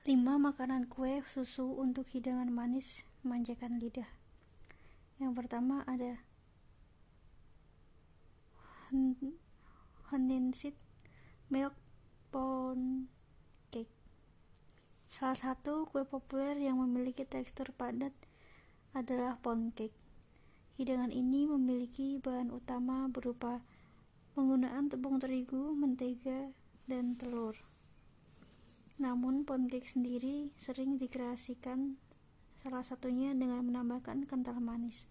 5 makanan kue susu untuk hidangan manis memanjakan lidah. Yang pertama ada Hondensit Milk Pound Cake. Salah satu kue populer yang memiliki tekstur padat adalah pound cake. Hidangan ini memiliki bahan utama berupa penggunaan tepung terigu, mentega, dan telur. Namun pancake sendiri sering dikreasikan salah satunya dengan menambahkan kental manis.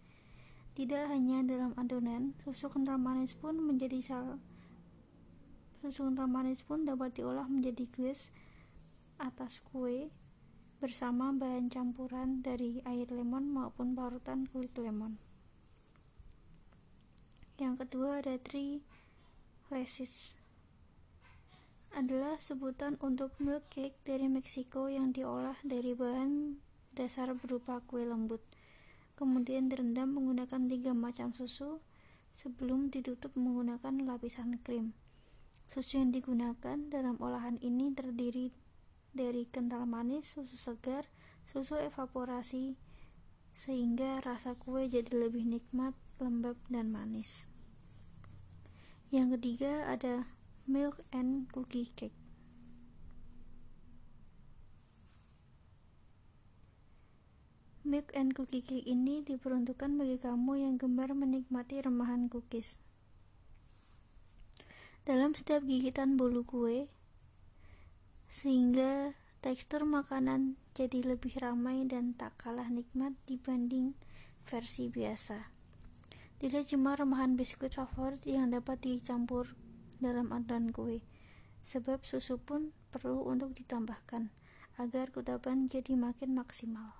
Tidak hanya dalam adonan, susu kental manis pun menjadi sal susu kental manis pun dapat diolah menjadi glaze atas kue bersama bahan campuran dari air lemon maupun parutan kulit lemon. Yang kedua ada three laces adalah sebutan untuk milk cake dari Meksiko yang diolah dari bahan dasar berupa kue lembut. Kemudian direndam menggunakan tiga macam susu sebelum ditutup menggunakan lapisan krim. Susu yang digunakan dalam olahan ini terdiri dari kental manis, susu segar, susu evaporasi, sehingga rasa kue jadi lebih nikmat, lembab, dan manis. Yang ketiga ada milk and cookie cake. Milk and cookie cake ini diperuntukkan bagi kamu yang gemar menikmati remahan cookies. Dalam setiap gigitan bolu kue, sehingga tekstur makanan jadi lebih ramai dan tak kalah nikmat dibanding versi biasa. Tidak cuma remahan biskuit favorit yang dapat dicampur dalam adonan kue, sebab susu pun perlu untuk ditambahkan agar kudapan jadi makin maksimal.